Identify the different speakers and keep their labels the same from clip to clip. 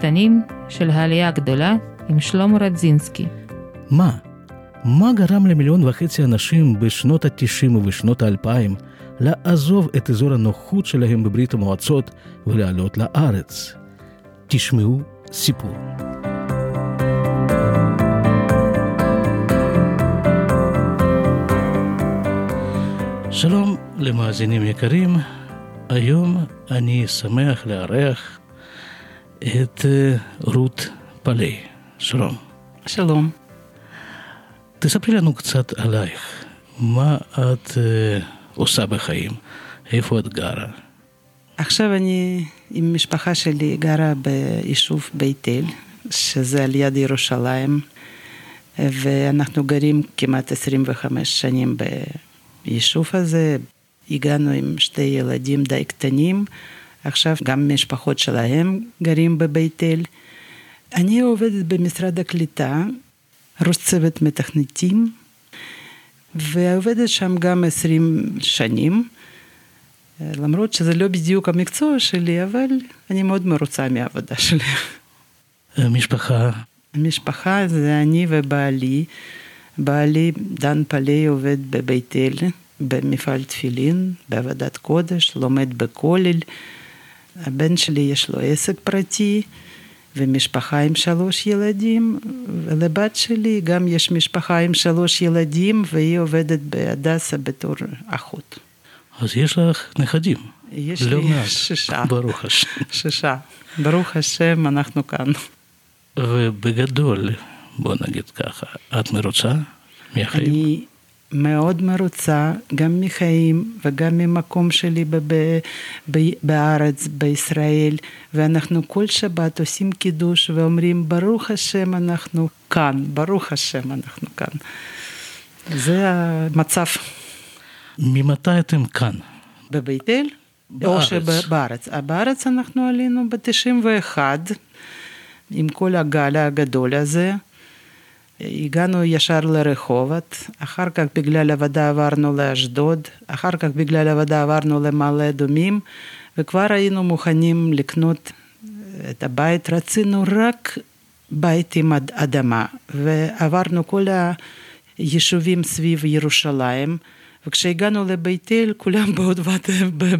Speaker 1: סיפורים קטנים של העלייה הגדולה עם שלמה רדזינסקי.
Speaker 2: מה? מה גרם למיליון וחצי אנשים בשנות ה-90 ובשנות ה-2000 לעזוב את אזור הנוחות שלהם בברית המועצות ולעלות לארץ? תשמעו סיפור. שלום למאזינים יקרים, היום אני שמח לארח את אה, רות פלאי. שלום.
Speaker 3: שלום.
Speaker 2: תספרי לנו קצת עלייך. מה את uh, עושה בחיים? איפה את גרה?
Speaker 3: עכשיו אני עם משפחה שלי גרה ביישוב בית אל, שזה על יד ירושלים, ואנחנו גרים כמעט 25 שנים ביישוב הזה. הגענו עם שתי ילדים די קטנים, עכשיו גם משפחות שלהם גרים בבית אל. אני עובדת במשרד הקליטה, ראש צוות מתכנתים, ועובדת שם גם עשרים שנים, למרות שזה לא בדיוק המקצוע שלי, אבל אני מאוד מרוצה מהעבודה שלי.
Speaker 2: משפחה?
Speaker 3: המשפחה זה אני ובעלי. בעלי, דן פלאי, עובד בבית אל, במפעל תפילין, בעבודת קודש, לומד בכולל. הבן שלי יש לו עסק פרטי. ומשפחה עם שלוש ילדים, ולבת שלי גם יש משפחה עם שלוש ילדים, והיא עובדת בהדסה בתור אחות.
Speaker 2: אז יש לך נכדים.
Speaker 3: יש לא לי מעט. שישה.
Speaker 2: ברוך השם.
Speaker 3: שישה. ברוך השם, אנחנו כאן.
Speaker 2: ובגדול, בוא נגיד ככה, את מרוצה מהחיים?
Speaker 3: אני מאוד מרוצה גם מחיים וגם ממקום שלי ב- ב- בארץ, בישראל, ואנחנו כל שבת עושים קידוש ואומרים ברוך השם אנחנו כאן, ברוך השם אנחנו כאן. זה המצב.
Speaker 2: ממתי אתם כאן?
Speaker 3: בבית אל? בארץ. או שבארץ. בארץ אנחנו עלינו ב-91 עם כל הגל הגדול הזה. הגענו ישר לרחובות, אחר כך בגלל עבודה עברנו לאשדוד, אחר כך בגלל עבודה עברנו למעלה אדומים, וכבר היינו מוכנים לקנות את הבית, רצינו רק בית עם אדמה, ועברנו כל היישובים סביב ירושלים, וכשהגענו לבית אל, כולם בעוד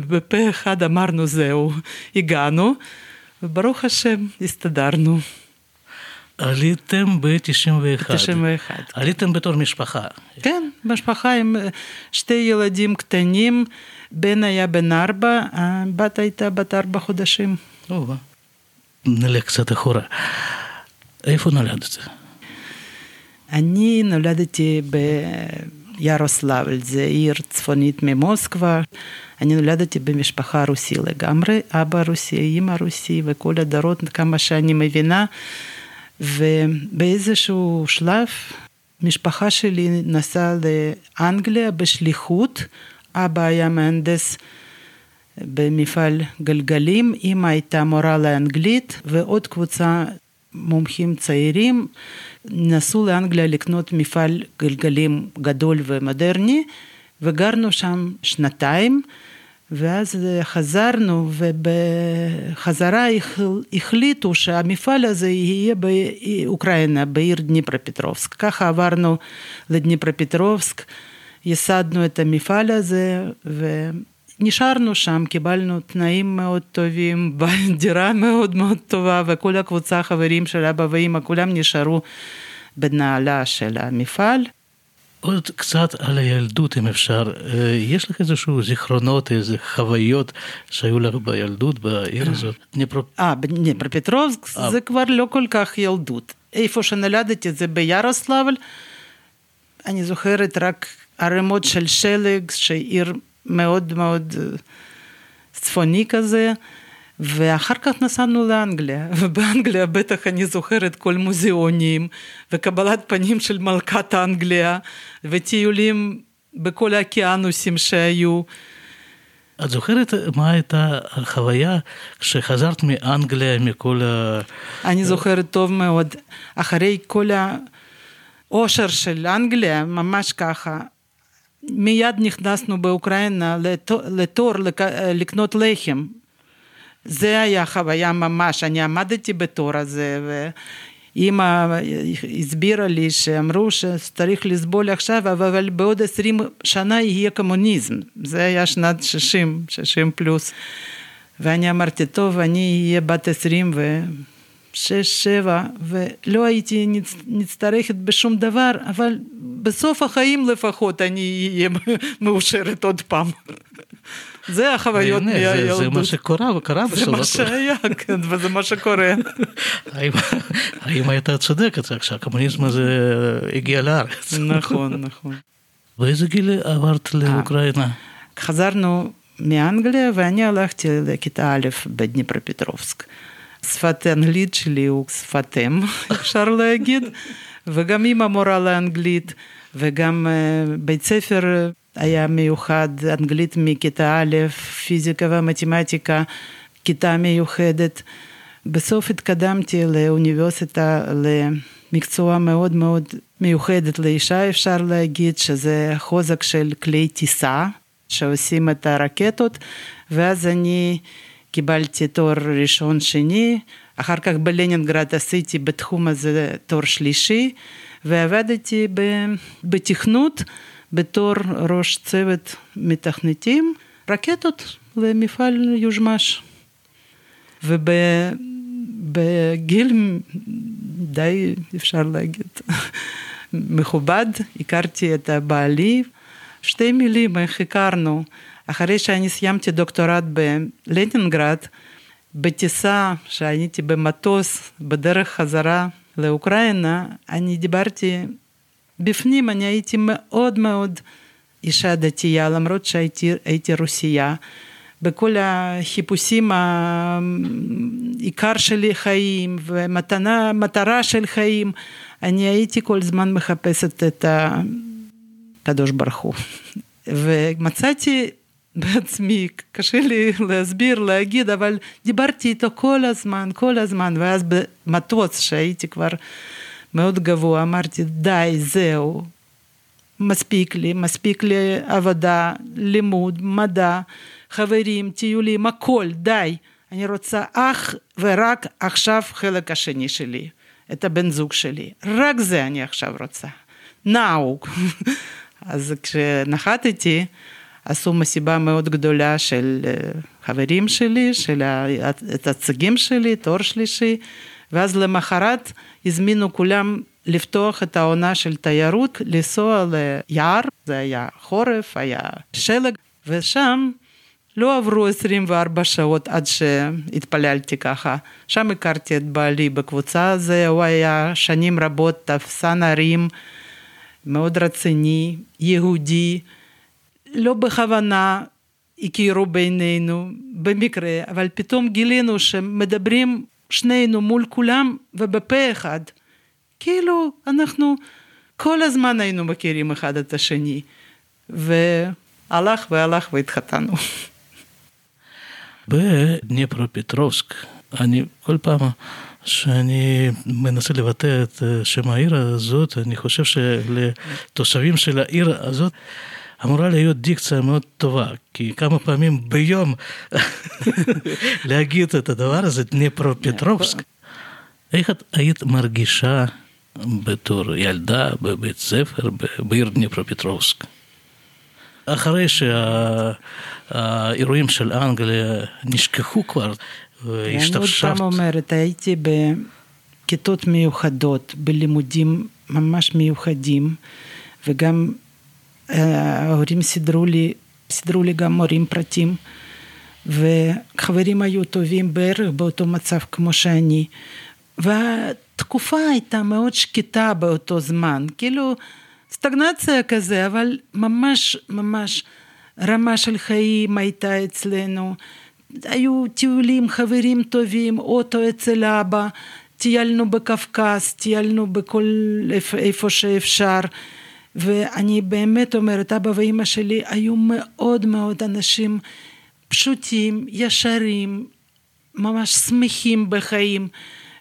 Speaker 3: בפה אחד אמרנו זהו, הגענו, וברוך השם, הסתדרנו.
Speaker 2: עליתם ב-91.
Speaker 3: ב-91.
Speaker 2: עליתם בתור משפחה.
Speaker 3: כן, משפחה עם שתי ילדים קטנים, בן היה בן ארבע, הבת הייתה בת ארבע חודשים.
Speaker 2: נלך קצת אחורה. איפה נולדת?
Speaker 3: אני נולדתי בירוסלבל, זה עיר צפונית ממוסקבה. אני נולדתי במשפחה רוסי לגמרי, אבא רוסי, אימא רוסי וכל הדורות, כמה שאני מבינה. ובאיזשהו שלב משפחה שלי נסעה לאנגליה בשליחות, אבא היה מהנדס במפעל גלגלים, אמא הייתה מורה לאנגלית ועוד קבוצה מומחים צעירים נסעו לאנגליה לקנות מפעל גלגלים גדול ומודרני וגרנו שם שנתיים ואז חזרנו, ובחזרה החליטו שהמפעל הזה יהיה באוקראינה, בעיר דניפרופטרובסק. ככה עברנו לדניפרופטרובסק, ייסדנו את המפעל הזה, ונשארנו שם, קיבלנו תנאים מאוד טובים, דירה מאוד מאוד טובה, וכל הקבוצה, החברים של אבא ואמא, כולם נשארו בנעלה של המפעל.
Speaker 2: עוד קצת על הילדות אם אפשר, יש לך איזשהו זיכרונות, איזה חוויות שהיו לך בילדות בעיר הזאת?
Speaker 3: אה, בדניפרופטרובסק זה כבר לא כל כך ילדות. איפה שנולדתי זה ביארוסלבל, אני זוכרת רק ערימות של שלג, שעיר מאוד מאוד צפוני כזה. ואחר כך נסענו לאנגליה, ובאנגליה בטח אני זוכרת כל מוזיאונים, וקבלת פנים של מלכת אנגליה, וטיולים בכל האוקיינוסים שהיו.
Speaker 2: את זוכרת מה הייתה החוויה כשחזרת מאנגליה, מכל ה...
Speaker 3: אני זוכרת טוב מאוד. אחרי כל העושר של אנגליה, ממש ככה, מיד נכנסנו באוקראינה לתור לקנות לחם. זה היה חוויה ממש, אני עמדתי בתור הזה, ואימא הסבירה לי שאמרו שצריך לסבול עכשיו, אבל בעוד עשרים שנה יהיה קומוניזם. זה היה שנת שישים, שישים פלוס. ואני אמרתי, טוב, אני אהיה בת עשרים ו... שש, שבע, ולא הייתי נצטרכת בשום דבר, אבל בסוף החיים לפחות אני אהיה מאושרת עוד פעם. זה החוויות
Speaker 2: מהילדות. זה מה שקורה, וקרה
Speaker 3: בסוף. זה מה שהיה, כן, וזה מה שקורה.
Speaker 2: האם הייתה צודקת כשהקומוניזם הזה הגיע לארץ.
Speaker 3: נכון, נכון.
Speaker 2: באיזה גיל עברת לאוקראינה?
Speaker 3: חזרנו מאנגליה ואני הלכתי לכיתה א' בדניפרופטרובסק. שפת האנגלית שלי הוא שפת אם, אפשר להגיד, וגם אימא מורה לאנגלית, וגם בית ספר היה מיוחד, אנגלית מכיתה א', פיזיקה ומתמטיקה, כיתה מיוחדת. בסוף התקדמתי לאוניברסיטה למקצוע מאוד מאוד מיוחדת לאישה, אפשר להגיד שזה חוזק של כלי טיסה, שעושים את הרקטות, ואז אני קיבלתי תואר ראשון שני, אחר כך בלנינגרד עשיתי בתחום הזה תואר שלישי, ועבדתי בתכנות בתור ראש צוות מתכנתים רקטות למפעל יוז'מש. ובגיל די, אפשר להגיד, מכובד, הכרתי את הבעלי, שתי מילים, איך הכרנו. אחרי שאני סיימתי דוקטורט בלנינגרד, בטיסה שהייתי במטוס בדרך חזרה לאוקראינה, אני דיברתי, בפנים אני הייתי מאוד מאוד אישה דתייה, למרות שהייתי רוסייה. בכל החיפושים, העיקר שלי חיים ומתנה, מטרה של חיים, אני הייתי כל זמן מחפשת את הקדוש ברוך הוא. ומצאתי בעצמי, קשה לי להסביר, להגיד, אבל דיברתי איתו כל הזמן, כל הזמן, ואז במטוס שהייתי כבר מאוד גבוה, אמרתי, די, זהו, מספיק לי, מספיק לי עבודה, לימוד, מדע, חברים, טיולים, הכל, די. אני רוצה אך ורק עכשיו חלק השני שלי, את הבן זוג שלי. רק זה אני עכשיו רוצה. נאו. אז כשנחתתי, עשו מסיבה מאוד גדולה של חברים שלי, של הצגים שלי, תואר שלישי, ואז למחרת הזמינו כולם לפתוח את העונה של תיירות, לנסוע ליער, זה היה חורף, היה שלג, ושם לא עברו 24 שעות עד שהתפללתי ככה. שם הכרתי את בעלי בקבוצה הזו, הוא היה שנים רבות תפסן ערים, מאוד רציני, יהודי. לא בכוונה הכירו בינינו, במקרה, אבל פתאום גילינו שמדברים שנינו מול כולם ובפה אחד. כאילו אנחנו כל הזמן היינו מכירים אחד את השני. והלך והלך והתחתנו.
Speaker 2: בדניפרופטרובסק, אני כל פעם שאני מנסה לבטא את שם העיר הזאת, אני חושב שלתושבים של העיר הזאת אמורה להיות דיקציה מאוד טובה, כי כמה פעמים ביום להגיד את הדבר הזה, דניפרופטרובסק. איך את היית מרגישה בתור ילדה בבית ספר בעיר דניפרופטרובסק? אחרי שהאירועים של אנגליה נשכחו כבר והשתפשפת.
Speaker 3: אני עוד פעם אומרת, הייתי בכיתות מיוחדות, בלימודים ממש מיוחדים, וגם ההורים סידרו לי, סידרו לי גם מורים פרטים, וחברים היו טובים בערך באותו מצב כמו שאני. והתקופה הייתה מאוד שקטה באותו זמן, כאילו סטגנציה כזה, אבל ממש ממש רמה של חיים הייתה אצלנו. היו טיולים, חברים טובים, אוטו אצל אבא, טיילנו בקווקז, טיילנו בכל איפה שאפשר. ואני באמת אומרת, אבא ואימא שלי היו מאוד מאוד אנשים פשוטים, ישרים, ממש שמחים בחיים,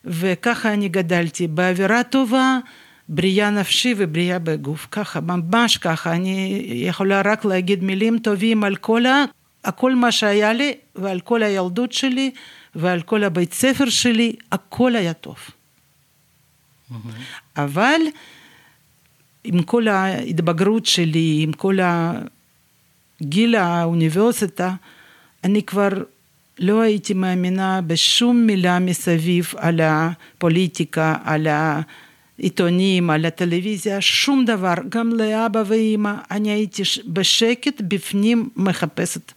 Speaker 3: וככה אני גדלתי, באווירה טובה, בריאה נפשי ובריאה בגוף, ככה, ממש ככה, אני יכולה רק להגיד מילים טובים על כל הכל מה שהיה לי, ועל כל הילדות שלי, ועל כל הבית ספר שלי, הכל היה טוב. אבל עם כל ההתבגרות שלי, עם כל גיל האוניברסיטה, אני כבר לא הייתי מאמינה בשום מילה מסביב על הפוליטיקה, על העיתונים, על הטלוויזיה, שום דבר. גם לאבא ואימא, אני הייתי בשקט בפנים מחפשת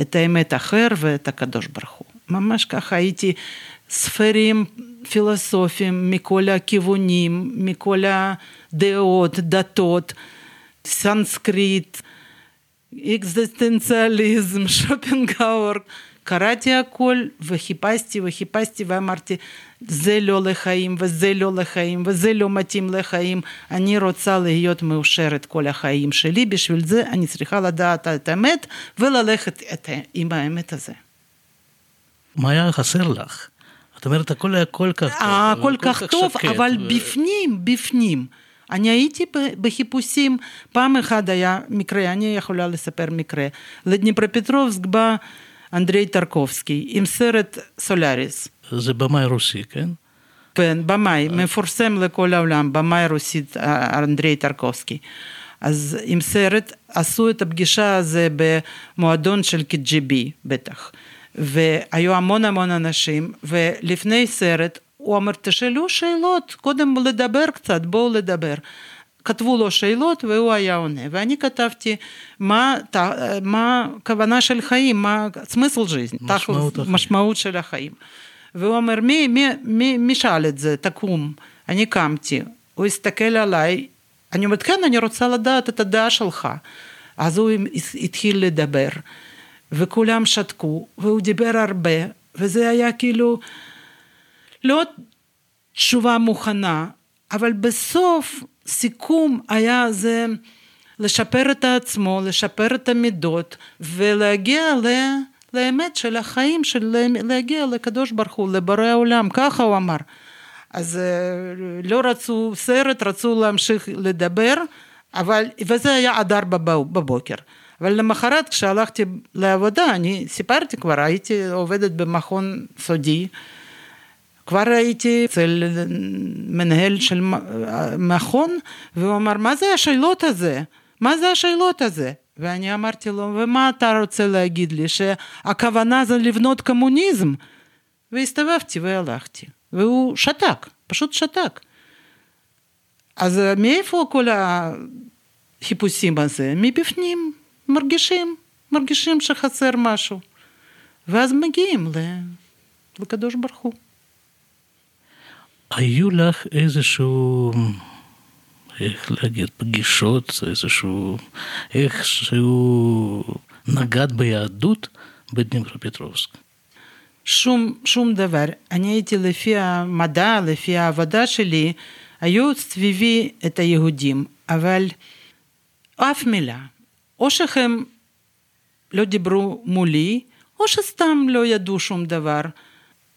Speaker 3: את האמת אחר ואת הקדוש ברוך הוא. ממש ככה הייתי ספרים פילוסופיים מכל הכיוונים, מכל הדעות, דתות, סנסקריט, אקזיסטנציאליזם, שופנהאואר. קראתי הכל וחיפשתי וחיפשתי ואמרתי זה לא לחיים וזה לא לחיים וזה לא מתאים לחיים אני רוצה להיות מאושרת כל החיים שלי בשביל זה אני צריכה לדעת את האמת וללכת את, עם האמת הזה.
Speaker 2: מה היה חסר לך? את אומרת הכל היה כל כך טוב.
Speaker 3: הכל כך טוב שקט, אבל ו... בפנים בפנים אני הייתי בחיפושים פעם אחת היה מקרה אני יכולה לספר מקרה לדניפרופטרובסק בא אנדרי טרקובסקי עם סרט סולאריס.
Speaker 2: זה במאי רוסי, כן?
Speaker 3: כן, במאי, מפורסם לכל העולם, במאי רוסית אנדרי טרקובסקי. אז עם סרט עשו את הפגישה הזה במועדון של קג'יבי בטח. והיו המון המון אנשים, ולפני סרט הוא אמר, תשאלו שאלות, קודם לדבר קצת, בואו לדבר. כתבו לו שאלות והוא היה עונה, ואני כתבתי מה, הכוונה של חיים, מה סמיסל ג'יזן, משמעות, משמעות של החיים. והוא אומר, מי, מי, מי, מי שאל את זה? תקום. אני קמתי, הוא הסתכל עליי, אני אומרת, כן, אני רוצה לדעת את הדעה שלך. אז הוא התחיל לדבר. וכולם שתקו, והוא דיבר הרבה, וזה היה כאילו לא תשובה מוכנה, אבל בסוף סיכום היה זה לשפר את עצמו, לשפר את המידות ולהגיע ל... לאמת של החיים, של להגיע לקדוש ברוך הוא, לבורא העולם, ככה הוא אמר. אז לא רצו סרט, רצו להמשיך לדבר, אבל, וזה היה עד ארבע בבוקר. אבל למחרת כשהלכתי לעבודה, אני סיפרתי כבר, הייתי עובדת במכון סודי, כבר הייתי אצל מנהל של מכון, והוא אמר, מה זה השאלות הזה? מה זה השאלות הזה? ואני אמרתי לו, ומה אתה רוצה להגיד לי? שהכוונה זה לבנות קומוניזם? והסתובבתי והלכתי, והוא שתק, פשוט שתק. אז מאיפה כל החיפושים הזה? מבפנים, מרגישים, מרגישים שחסר משהו. ואז מגיעים לקדוש ברוך הוא.
Speaker 2: היו לך איזשהו, איך להגיד, פגישות, איזשהו, איכשהו נגעת ביהדות בדניפרופטרובסק?
Speaker 3: שום, שום דבר. אני הייתי לפי המדע, לפי העבודה שלי, היו סביבי את היהודים, אבל אף מילה. או שהם לא דיברו מולי, או שסתם לא ידעו שום דבר,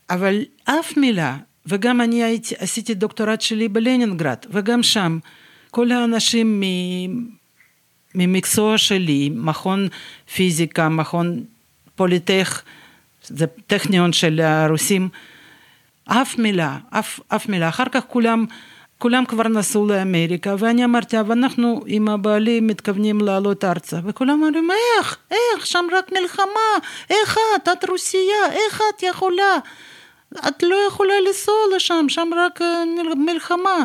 Speaker 3: אבל אף מילה וגם אני הייתי, עשיתי דוקטורט שלי בלנינגרד, וגם שם כל האנשים ממקצוע שלי, מכון פיזיקה, מכון פוליטך, זה טכניון של הרוסים, אף מילה, אף, אף מילה. אחר כך כולם, כולם כבר נסעו לאמריקה, ואני אמרתי, אבל אנחנו עם הבעלי מתכוונים לעלות ארצה. וכולם אומרים, איך, איך, שם רק מלחמה, איך את, את רוסייה, איך את יכולה? את לא יכולה לנסוע לשם, שם רק מלחמה.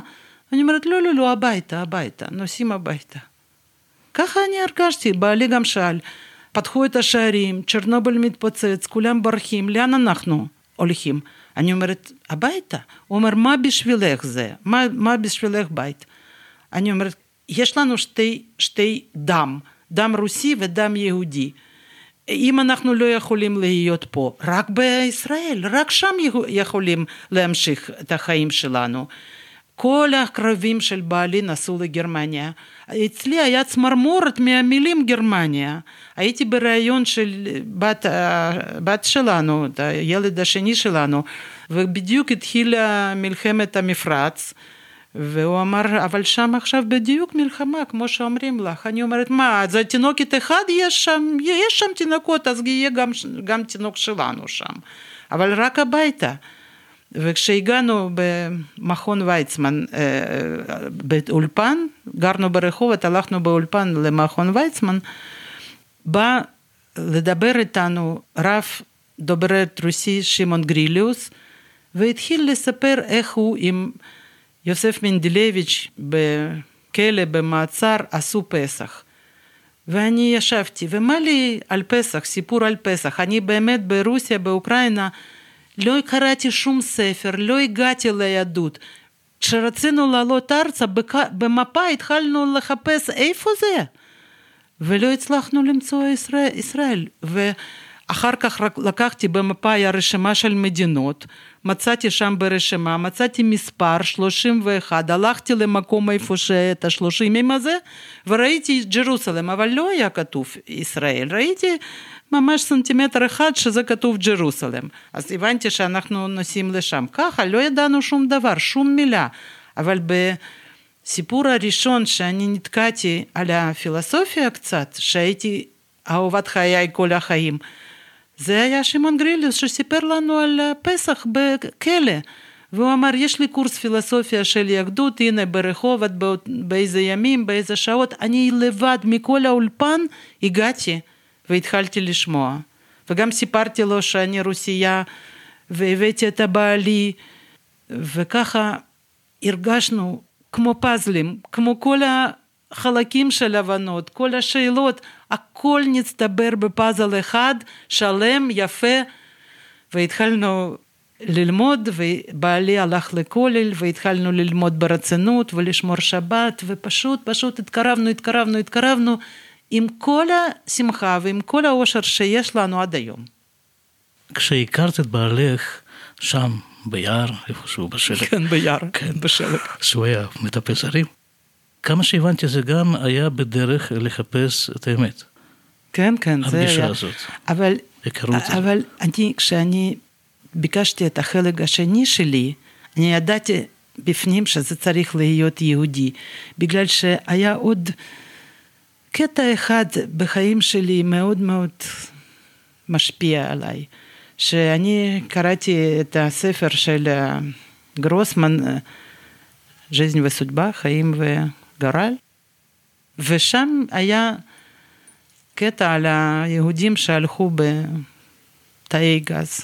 Speaker 3: אני אומרת, לא, לא, לא, הביתה, הביתה, נוסעים הביתה. ככה אני הרגשתי, בעלי גם שאל, פתחו את השערים, צ'רנוביל מתפוצץ, כולם בורחים, לאן אנחנו הולכים? אני אומרת, הביתה. הוא אומר, מה בשבילך זה? מה, מה בשבילך בית? אני אומרת, יש לנו שתי, שתי דם, דם רוסי ודם יהודי. אם אנחנו לא יכולים להיות פה, רק בישראל, רק שם יכולים להמשיך את החיים שלנו. כל הקרבים של בעלי נסעו לגרמניה. אצלי היה צמרמורת מהמילים גרמניה. הייתי בריאיון של בת, בת שלנו, הילד השני שלנו, ובדיוק התחילה מלחמת המפרץ. והוא אמר, אבל שם עכשיו בדיוק מלחמה, כמו שאומרים לך. אני אומרת, מה, אז תינוקת אחד יש שם, יש שם תינוקות, אז יהיה גם, גם תינוק שלנו שם. אבל רק הביתה. וכשהגענו במכון ויצמן באולפן, גרנו ברחובות, הלכנו באולפן למכון ויצמן, בא לדבר איתנו רב דוברת רוסי שמעון גריליוס, והתחיל לספר איך הוא עם יוסף מנדלביץ' בכלא, במעצר, עשו פסח. ואני ישבתי, ומה לי על פסח, סיפור על פסח? אני באמת ברוסיה, באוקראינה, לא קראתי שום ספר, לא הגעתי ליהדות. כשרצינו לעלות ארצה, במפה התחלנו לחפש איפה זה, ולא הצלחנו למצוא ישראל. ישראל. ואחר כך לקחתי במפה הרשימה של מדינות, מצאתי שם ברשימה, מצאתי מספר 31, הלכתי למקום איפה שאת השלושים הזה, וראיתי Jerusalem, אבל לא היה כתוב ישראל, ראיתי ממש סנטימטר אחד שזה כתוב Jerusalem. אז הבנתי שאנחנו נוסעים לשם. ככה, לא ידענו שום דבר, שום מילה. אבל בסיפור הראשון שאני נתקעתי על הפילוסופיה קצת, שהייתי אהובת חיי כל החיים, זה היה שמעון גריליוס שסיפר לנו על פסח בכלא. והוא אמר, יש לי קורס פילוסופיה של יהדות, הנה ברחובות, באיזה ימים, באיזה שעות, אני לבד מכל האולפן הגעתי והתחלתי לשמוע. וגם סיפרתי לו שאני רוסייה, והבאתי את הבעלי, וככה הרגשנו כמו פאזלים, כמו כל החלקים של הבנות, כל השאלות, הכל נצטבר בפאזל אחד, שלם, יפה, והתחלנו ללמוד, ובעלי הלך לכולל, והתחלנו ללמוד ברצינות ולשמור שבת, ופשוט, פשוט התקרבנו, התקרבנו, התקרבנו, עם כל השמחה ועם כל האושר שיש לנו עד היום.
Speaker 2: כשהכרת את בעלך שם, ביער, איפשהו בשלג.
Speaker 3: כן, ביער, כן, בשלג.
Speaker 2: שהוא היה מטפס הרים. כמה שהבנתי, זה גם היה בדרך לחפש את האמת.
Speaker 3: כן, כן,
Speaker 2: זה היה. הפגישה הזאת.
Speaker 3: אבל. אבל אני, כשאני ביקשתי את החלק השני שלי, אני ידעתי בפנים שזה צריך להיות יהודי, בגלל שהיה עוד קטע אחד בחיים שלי מאוד מאוד משפיע עליי, שאני קראתי את הספר של גרוסמן, ז'זין וסודבה, חיים וגורל, ושם היה קטע על היהודים שהלכו בתאי גז.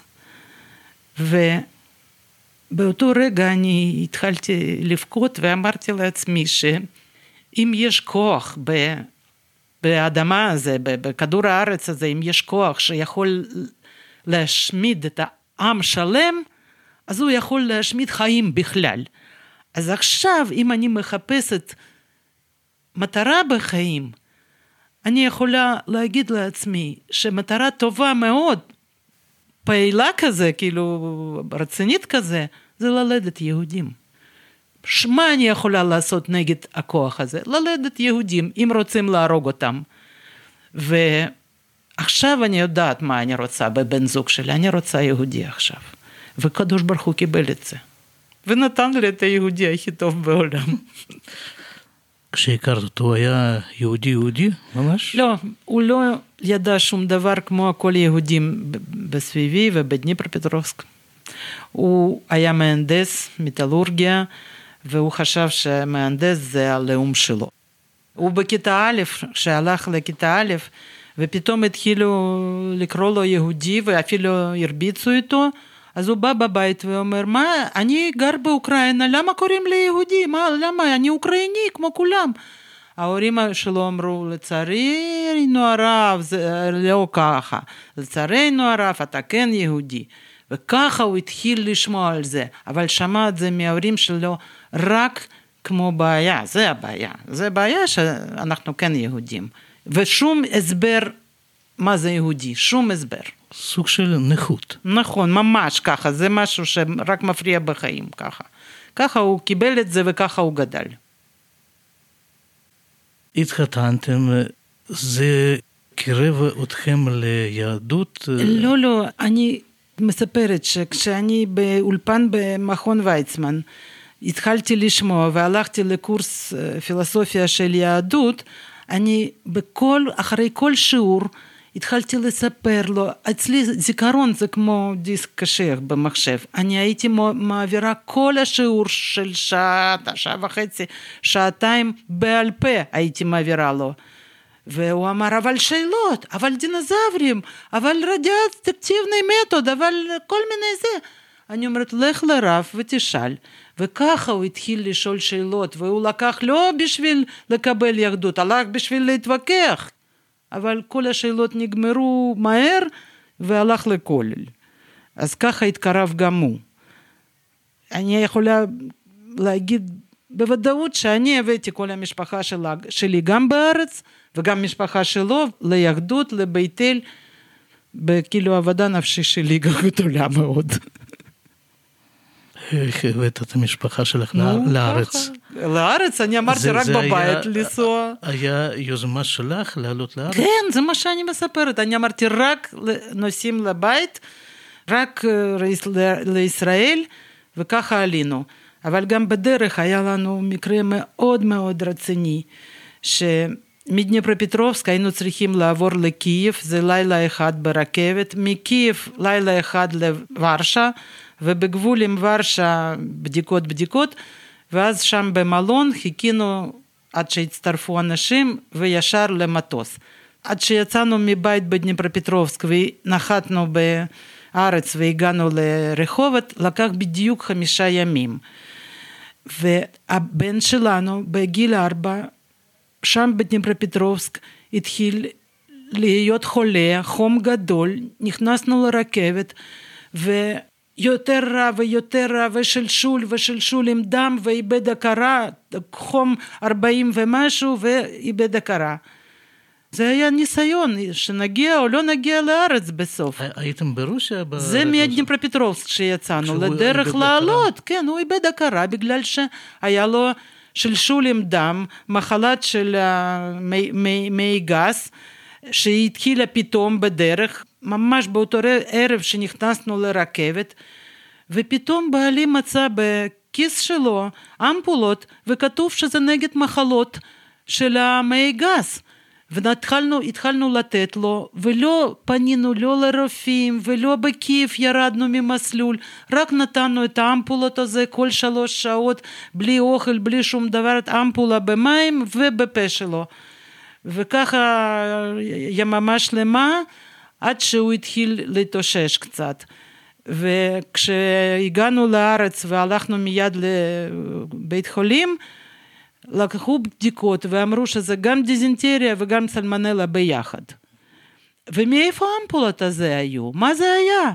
Speaker 3: ובאותו רגע אני התחלתי לבכות ואמרתי לעצמי שאם יש כוח באדמה הזה, בכדור הארץ הזה, אם יש כוח שיכול להשמיד את העם שלם, אז הוא יכול להשמיד חיים בכלל. אז עכשיו, אם אני מחפשת מטרה בחיים, אני יכולה להגיד לעצמי שמטרה טובה מאוד, פעילה כזה, כאילו רצינית כזה, זה ללדת יהודים. מה אני יכולה לעשות נגד הכוח הזה? ללדת יהודים, אם רוצים להרוג אותם. ועכשיו אני יודעת מה אני רוצה בבן זוג שלי, אני רוצה יהודי עכשיו. וקדוש ברוך הוא קיבל את זה. ונתן לי את היהודי הכי טוב בעולם.
Speaker 2: כשהכרת אותו הוא היה יהודי יהודי ממש?
Speaker 3: לא, הוא לא ידע שום דבר כמו כל יהודים בסביבי ובדניפרופטרובסק. הוא היה מהנדס, מטלורגיה, והוא חשב שמהנדס זה הלאום שלו. הוא בכיתה א', כשהלך לכיתה א', ופתאום התחילו לקרוא לו יהודי ואפילו הרביצו איתו, אז הוא בא בבית ואומר, מה, אני גר באוקראינה, למה קוראים לי יהודי? מה, למה? אני אוקראיני כמו כולם. ההורים שלו אמרו, לצערנו הרב, זה לא ככה. לצערנו הרב, אתה כן יהודי. וככה הוא התחיל לשמוע על זה, אבל שמע את זה מההורים שלו רק כמו בעיה, זה הבעיה. זה בעיה שאנחנו כן יהודים. ושום הסבר מה זה יהודי, שום הסבר.
Speaker 2: סוג של נכות.
Speaker 3: נכון, ממש ככה, זה משהו שרק מפריע בחיים ככה. ככה הוא קיבל את זה וככה הוא גדל.
Speaker 2: התחתנתם, זה קירב אתכם ליהדות?
Speaker 3: לא, לא, אני מספרת שכשאני באולפן במכון ויצמן, התחלתי לשמוע והלכתי לקורס פילוסופיה של יהדות, אני בכל, אחרי כל שיעור, התחלתי לספר לו, אצלי זיכרון זה כמו דיסק קשה במחשב, אני הייתי מעבירה כל השיעור של שעה, שעה וחצי, שעתיים בעל פה הייתי מעבירה לו. והוא אמר, אבל שאלות, אבל דינוזאורים, אבל רדיאקטיבני מתוד, אבל כל מיני זה. אני אומרת, לך לרב ותשאל. וככה הוא התחיל לשאול שאלות, והוא לקח לא בשביל לקבל יהדות, הלך בשביל להתווכח. אבל כל השאלות נגמרו מהר, והלך לכולל. אז ככה התקרב גם הוא. אני יכולה להגיד בוודאות שאני הבאתי כל המשפחה שלה, שלי גם בארץ, וגם משפחה שלו ליהדות, לבית אל, בכאילו עבודה נפשי שלי גדולה מאוד.
Speaker 2: איך הבאת את המשפחה שלך לארץ?
Speaker 3: לארץ? אני אמרתי רק בבית לנסוע.
Speaker 2: היה יוזמה שלך לעלות לארץ?
Speaker 3: כן, זה מה שאני מספרת. אני אמרתי רק נוסעים לבית, רק לישראל, וככה עלינו. אבל גם בדרך היה לנו מקרה מאוד מאוד רציני, שמדניפרופטרובסק היינו צריכים לעבור לקייב, זה לילה אחד ברכבת, מקייב לילה אחד לוורשה, ובגבול עם ורשה בדיקות בדיקות, ואז שם במלון חיכינו עד שהצטרפו אנשים וישר למטוס. עד שיצאנו מבית בדניפרופטרובסק ונחתנו בארץ והגענו לרחובות, לקח בדיוק חמישה ימים. והבן שלנו בגיל ארבע, שם בדניפרופטרובסק, התחיל להיות חולה, חום גדול, נכנסנו לרכבת, ויותר רע ויותר רע, ושלשול ושלשול עם דם, ואיבד הכרה, חום ארבעים ומשהו, ואיבד הכרה. זה היה ניסיון, שנגיע או לא נגיע לארץ בסוף.
Speaker 2: הייתם ברוסיה?
Speaker 3: זה מדניפרופטרובסק שיצאנו, לדרך לעלות, כן, הוא איבד הכרה בגלל שהיה לו שלשול עם דם, מחלת של מי גס, שהתחילה פתאום בדרך, ממש באותו ערב שנכנסנו לרכבת, ופתאום בעלי מצא בכיס שלו אמפולות, וכתוב שזה נגד מחלות של המי גס. והתחלנו לתת לו, ולא פנינו לא לרופאים ולא בכיף ירדנו ממסלול, רק נתנו את האמפולות הזה כל שלוש שעות, בלי אוכל, בלי שום דבר, את אמפולה במים ובפה שלו. וככה יממה שלמה, עד שהוא התחיל להתאושש קצת. וכשהגענו לארץ והלכנו מיד לבית חולים, לקחו בדיקות ואמרו שזה גם דיזנטריה וגם סלמנלה ביחד. ומאיפה האמפולות הזה היו? מה זה היה?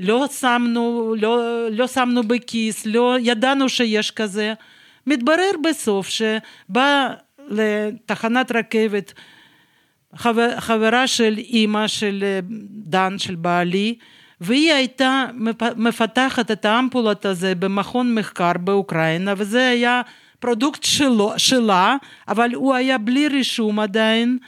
Speaker 3: לא שמנו, לא, לא שמנו בכיס, לא ידענו שיש כזה. מתברר בסוף שבא לתחנת רכבת חבר, חברה של אימא של דן, של בעלי, והיא הייתה מפתחת את האמפולות הזה במכון מחקר באוקראינה, וזה היה product שלו, שלה, אבל הוא היה בלי רישום עדיין,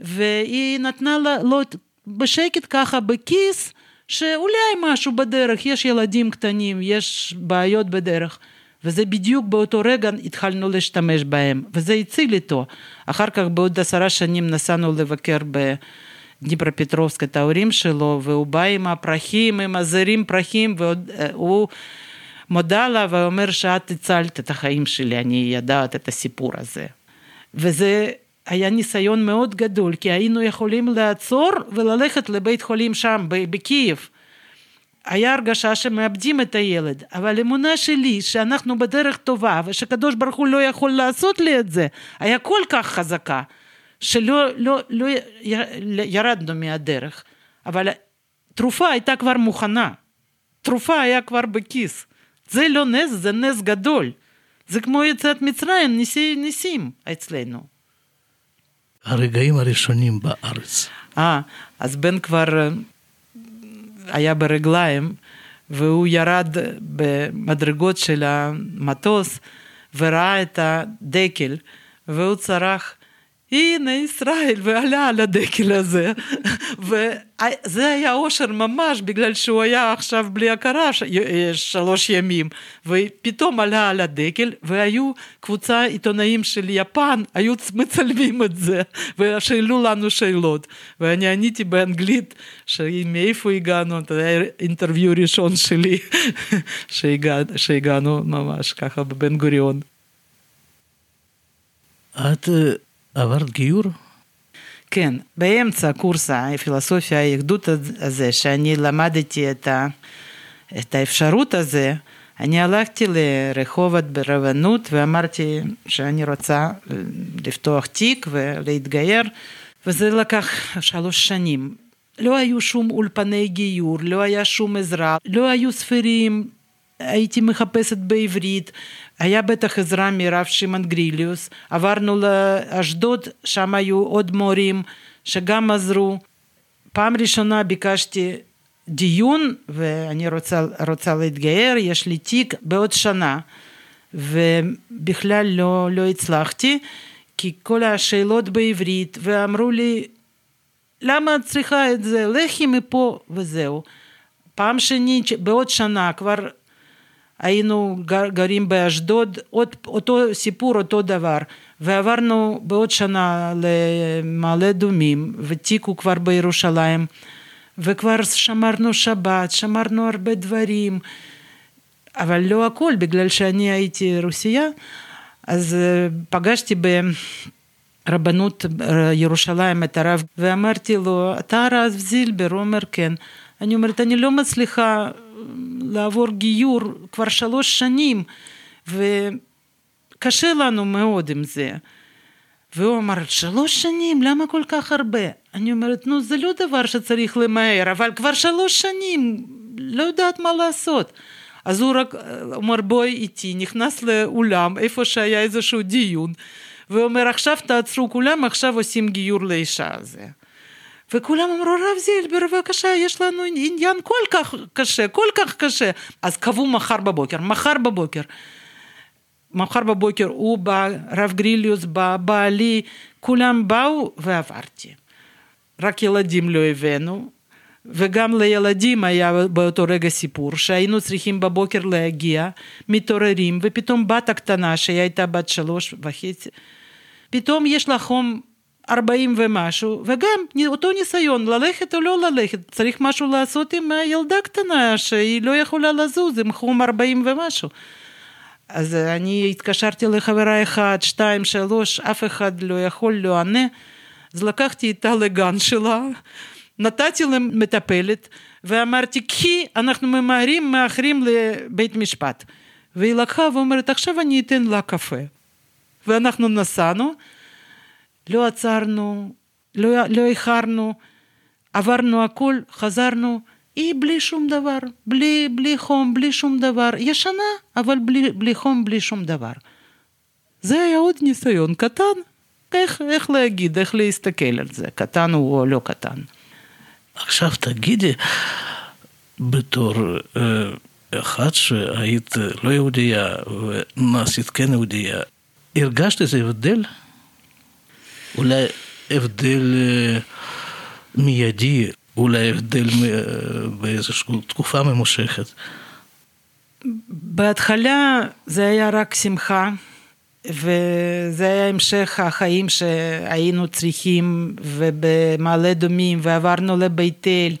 Speaker 3: והיא נתנה לו בשקט ככה בכיס, שאולי משהו בדרך, יש ילדים קטנים, יש בעיות בדרך. וזה בדיוק באותו רגע התחלנו להשתמש בהם, וזה הציל איתו. אחר כך בעוד עשרה שנים נסענו לבקר בדניפרופטרובסק את ההורים שלו, והוא בא עם הפרחים, עם הזרים פרחים, והוא מודה לה ואומר שאת הצלת את החיים שלי, אני יודעת את הסיפור הזה. וזה היה ניסיון מאוד גדול, כי היינו יכולים לעצור וללכת לבית חולים שם, בקייב. היה הרגשה שמאבדים את הילד, אבל אמונה שלי שאנחנו בדרך טובה ושקדוש ברוך הוא לא יכול לעשות לי את זה, היה כל כך חזקה, שלא לא, לא ירדנו מהדרך, אבל תרופה הייתה כבר מוכנה, תרופה היה כבר בכיס. זה לא נס, זה נס גדול. זה כמו יציאת מצרים, ניסי, ניסים אצלנו.
Speaker 2: הרגעים הראשונים בארץ.
Speaker 3: אה, אז בן כבר אה, היה ברגליים, והוא ירד במדרגות של המטוס וראה את הדקל, והוא צרח, הנה ישראל, ועלה על הדקל הזה. וזה היה אושר ממש, בגלל שהוא היה עכשיו בלי הכרה שלוש ימים. ופתאום עלה על הדקל, והיו קבוצה עיתונאים של יפן, היו מצלמים את זה, ושאלו לנו שאלות. ואני עניתי באנגלית, שמאיפה הגענו, זה היה אינטרוויו ראשון שלי, שהגענו ממש ככה בבן גוריון.
Speaker 2: את עברת גיור?
Speaker 3: כן, באמצע קורס הפילוסופיה היהדות הזה, שאני למדתי את, ה, את האפשרות הזה, אני הלכתי לרחובות ברבנות ואמרתי שאני רוצה לפתוח תיק ולהתגייר, וזה לקח שלוש שנים. לא היו שום אולפני גיור, לא היה שום עזרה, לא היו ספרים, הייתי מחפשת בעברית, היה בטח עזרה מרב שמעון גריליוס, עברנו לאשדוד, שם היו עוד מורים שגם עזרו. פעם ראשונה ביקשתי דיון ואני רוצה, רוצה להתגייר, יש לי תיק בעוד שנה ובכלל לא, לא הצלחתי כי כל השאלות בעברית ואמרו לי למה את צריכה את זה, לכי מפה וזהו. פעם שנית, בעוד שנה כבר היינו גר, גרים באשדוד, אותו סיפור, אותו דבר. ועברנו בעוד שנה למעלה אדומים, ותיק הוא כבר בירושלים, וכבר שמרנו שבת, שמרנו הרבה דברים, אבל לא הכל, בגלל שאני הייתי רוסייה, אז פגשתי ברבנות ירושלים את הרב, ואמרתי לו, אתה הרב זילבר? הוא אומר, כן. אני אומרת, אני לא מצליחה לעבור גיור כבר שלוש שנים, וקשה לנו מאוד עם זה. והוא אמר, שלוש שנים, למה כל כך הרבה? אני אומרת, נו, זה לא דבר שצריך למהר, אבל כבר שלוש שנים, לא יודעת מה לעשות. אז הוא רק אומר, בואי איתי, נכנס לאולם, איפה שהיה איזשהו דיון, ואומר, עכשיו תעצרו כולם, עכשיו עושים גיור לאישה הזה. וכולם אמרו, רב זילבר, בבקשה, יש לנו עניין כל כך קשה, כל כך קשה. אז קבעו מחר בבוקר, מחר בבוקר. מחר בבוקר הוא בא, רב גריליוס בא, בעלי, כולם באו ועברתי. רק ילדים לא הבאנו, וגם לילדים היה באותו רגע סיפור שהיינו צריכים בבוקר להגיע, מתעוררים, ופתאום בת הקטנה שהיא הייתה בת שלוש וחצי, פתאום יש לה חום 40 ומשהו, וגם אותו ניסיון, ללכת או לא ללכת, צריך משהו לעשות עם ילדה קטנה שהיא לא יכולה לזוז עם חום 40 ומשהו. אז אני התקשרתי לחברה אחת, שתיים, שלוש, אף אחד לא יכול, לא ענה, אז לקחתי איתה לגן שלה, נתתי למטפלת ואמרתי, כי אנחנו ממהרים, מאחרים לבית משפט. והיא לקחה ואומרת, עכשיו אני אתן לה קפה. ואנחנו נסענו, לא עצרנו, לא, לא איחרנו, עברנו הכל, חזרנו, היא בלי שום דבר, בלי, בלי חום, בלי שום דבר, ישנה, אבל בלי, בלי חום, בלי שום דבר. זה היה עוד ניסיון קטן, איך, איך להגיד, איך להסתכל על זה, קטן או לא קטן.
Speaker 2: עכשיו תגידי, בתור אה, אחת שהיית לא יהודייה ונעשית כן יהודייה, הרגשת איזה הבדל? אולי הבדל אה, מיידי, אולי הבדל באיזושהי תקופה ממושכת.
Speaker 3: בהתחלה זה היה רק שמחה, וזה היה המשך החיים שהיינו צריכים, ובמעלה אדומים, ועברנו לבית אל,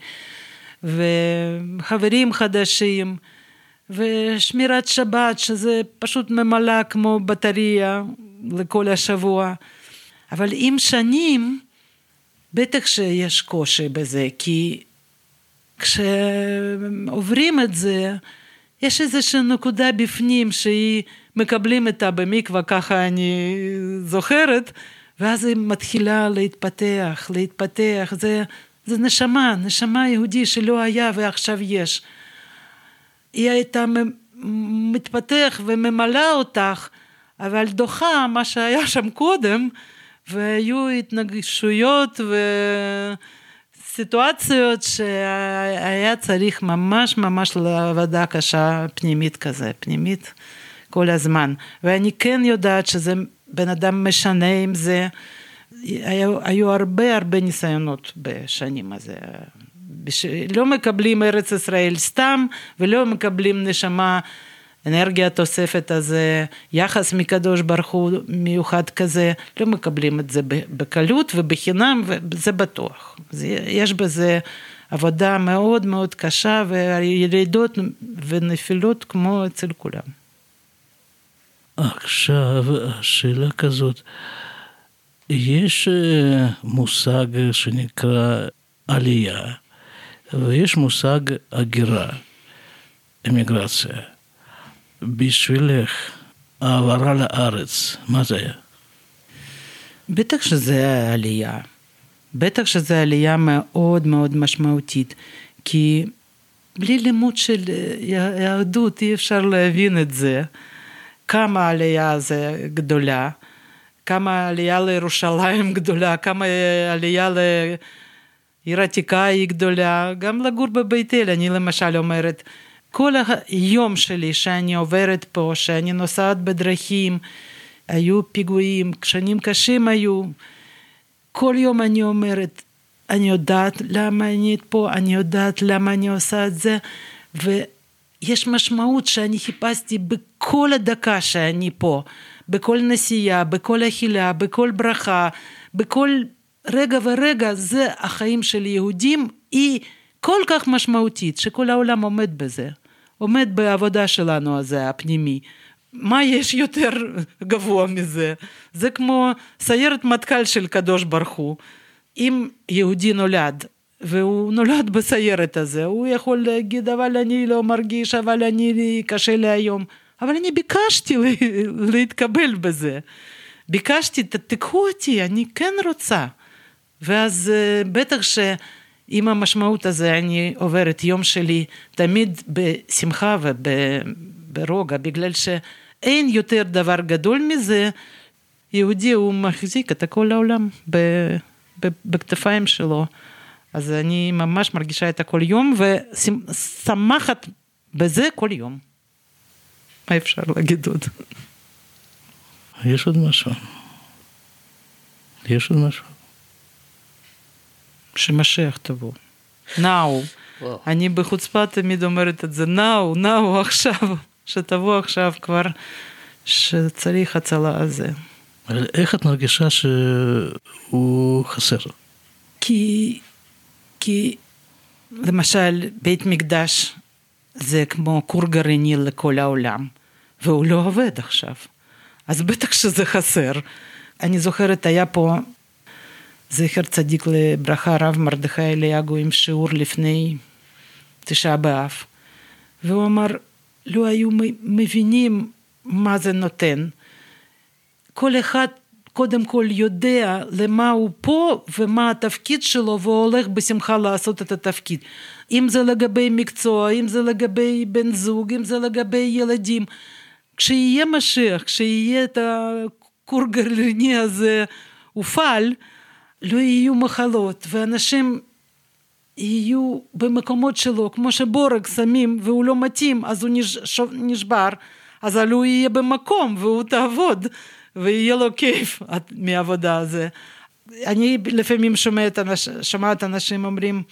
Speaker 3: וחברים חדשים, ושמירת שבת, שזה פשוט ממלא כמו בטריה לכל השבוע. אבל עם שנים, בטח שיש קושי בזה, כי כשעוברים את זה, יש איזושהי נקודה בפנים שהיא מקבלים אותה במקווה, ככה אני זוכרת, ואז היא מתחילה להתפתח, להתפתח, זה, זה נשמה, נשמה יהודי שלא היה ועכשיו יש. היא הייתה מתפתח וממלאה אותך, אבל דוחה מה שהיה שם קודם, והיו התנגשויות וסיטואציות שהיה צריך ממש ממש לעבודה קשה פנימית כזה, פנימית כל הזמן. ואני כן יודעת שזה בן אדם משנה עם זה, היו, היו הרבה הרבה ניסיונות בשנים הזה. בש... לא מקבלים ארץ ישראל סתם ולא מקבלים נשמה, אנרגיה תוספת הזה, יחס מקדוש ברוך הוא מיוחד כזה, לא מקבלים את זה בקלות ובחינם וזה בטוח. יש בזה עבודה מאוד מאוד קשה וירידות ונפילות כמו אצל כולם.
Speaker 2: עכשיו השאלה כזאת, יש אה, מושג שנקרא עלייה ויש מושג הגירה, אמיגרציה. בשבילך העברה לארץ, מה זה היה?
Speaker 3: בטח שזה עלייה. בטח שזו עלייה מאוד מאוד משמעותית, כי בלי לימוד של יהדות אי אפשר להבין את זה, כמה העלייה זה גדולה, כמה עלייה לירושלים גדולה, כמה עלייה לעיר עתיקה היא גדולה, גם לגור בבית אל, אני למשל אומרת, כל היום שלי שאני עוברת פה, שאני נוסעת בדרכים, היו פיגועים, שנים קשים היו, כל יום אני אומרת, אני יודעת למה אני פה, אני יודעת למה אני עושה את זה, ויש משמעות שאני חיפשתי בכל הדקה שאני פה, בכל נסיעה, בכל אכילה, בכל ברכה, בכל רגע ורגע, זה החיים של יהודים, היא כל כך משמעותית, שכל העולם עומד בזה, עומד בעבודה שלנו הזה, הפנימי. מה יש יותר גבוה מזה? זה כמו סיירת מטכ"ל של קדוש ברוך הוא. אם יהודי נולד והוא נולד בסיירת הזה, הוא יכול להגיד אבל אני לא מרגיש, אבל אני קשה לי היום, אבל אני ביקשתי להתקבל בזה. ביקשתי, תקחו אותי, אני כן רוצה. ואז אה, בטח שעם המשמעות הזה אני עוברת יום שלי תמיד בשמחה וברוגע, בגלל שאין יותר דבר גדול מזה, יהודי הוא מחזיק את כל העולם בכתפיים שלו. אז אני ממש מרגישה את הכל יום ושמחת בזה כל יום. מה אפשר להגיד עוד?
Speaker 2: יש עוד משהו. יש עוד משהו.
Speaker 3: שמשיח תבוא. נאו. אני בחוצפה תמיד אומרת את זה, נאו, נאו עכשיו, שתבוא עכשיו כבר, שצריך הצלה הזה.
Speaker 2: איך את מרגישה שהוא חסר?
Speaker 3: כי, כי למשל בית מקדש זה כמו כור גרעיני לכל העולם, והוא לא עובד עכשיו. אז בטח שזה חסר. אני זוכרת, היה פה זכר צדיק לברכה הרב מרדכי אליאגו עם שיעור לפני תשעה באב, והוא אמר, לא היו מבינים מה זה נותן. כל אחד קודם כל יודע למה הוא פה ומה התפקיד שלו והוא הולך בשמחה לעשות את התפקיד. אם זה לגבי מקצוע, אם זה לגבי בן זוג, אם זה לגבי ילדים. כשיהיה משיח, כשיהיה את הכור גרעיני הזה הופעל, לא יהיו מחלות ואנשים יהיו במקומות שלו, כמו שבורג שמים והוא לא מתאים אז הוא נשבר, אז הוא יהיה במקום והוא תעבוד ויהיה לו כיף מהעבודה הזה. אני לפעמים שומעת, שומעת אנשים אומרים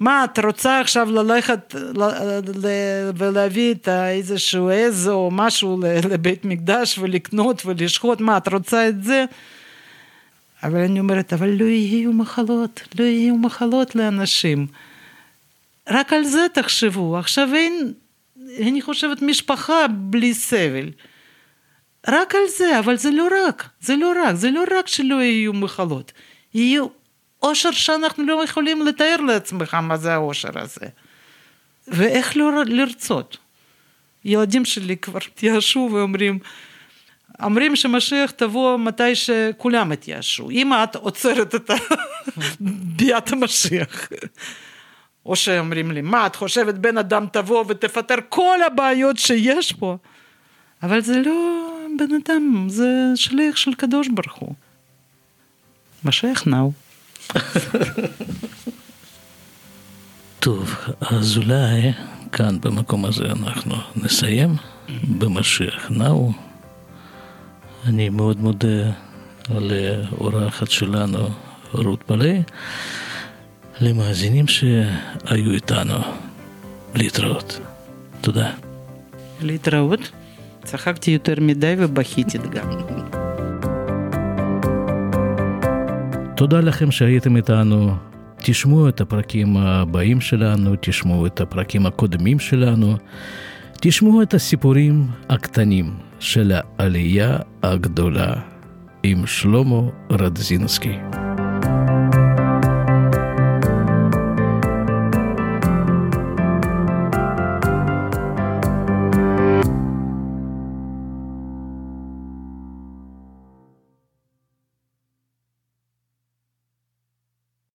Speaker 3: מה את רוצה עכשיו ללכת ולהביא את איזשהו עז או משהו לבית מקדש ולקנות ולשחוט מה את רוצה את זה אבל אני אומרת, אבל לא יהיו מחלות, לא יהיו מחלות לאנשים. רק על זה תחשבו. עכשיו אין, אני חושבת, משפחה בלי סבל. רק על זה, אבל זה לא רק, זה לא רק, זה לא רק שלא יהיו מחלות. יהיו עושר שאנחנו לא יכולים לתאר לעצמך מה זה העושר הזה. ואיך לא לרצות. ילדים שלי כבר התייאשו ואומרים, אומרים שמשיח תבוא מתי שכולם יתייאשו. אם את עוצרת את ביאת המשיח. או שאומרים לי, מה את חושבת בן אדם תבוא ותפטר כל הבעיות שיש פה? אבל זה לא בן אדם, זה שליח של קדוש ברוך הוא. משיח נאו.
Speaker 2: טוב, אז אולי כאן במקום הזה אנחנו נסיים במשיח נאו. אני מאוד מודה לאורחת שלנו, רות פלא, למאזינים שהיו איתנו. להתראות. תודה.
Speaker 3: להתראות. צחקתי יותר מדי ובכיתי גם.
Speaker 2: תודה לכם שהייתם איתנו. תשמעו את הפרקים הבאים שלנו, תשמעו את הפרקים הקודמים שלנו, תשמעו את הסיפורים הקטנים של העלייה הגדולה עם שלמה רדזינסקי.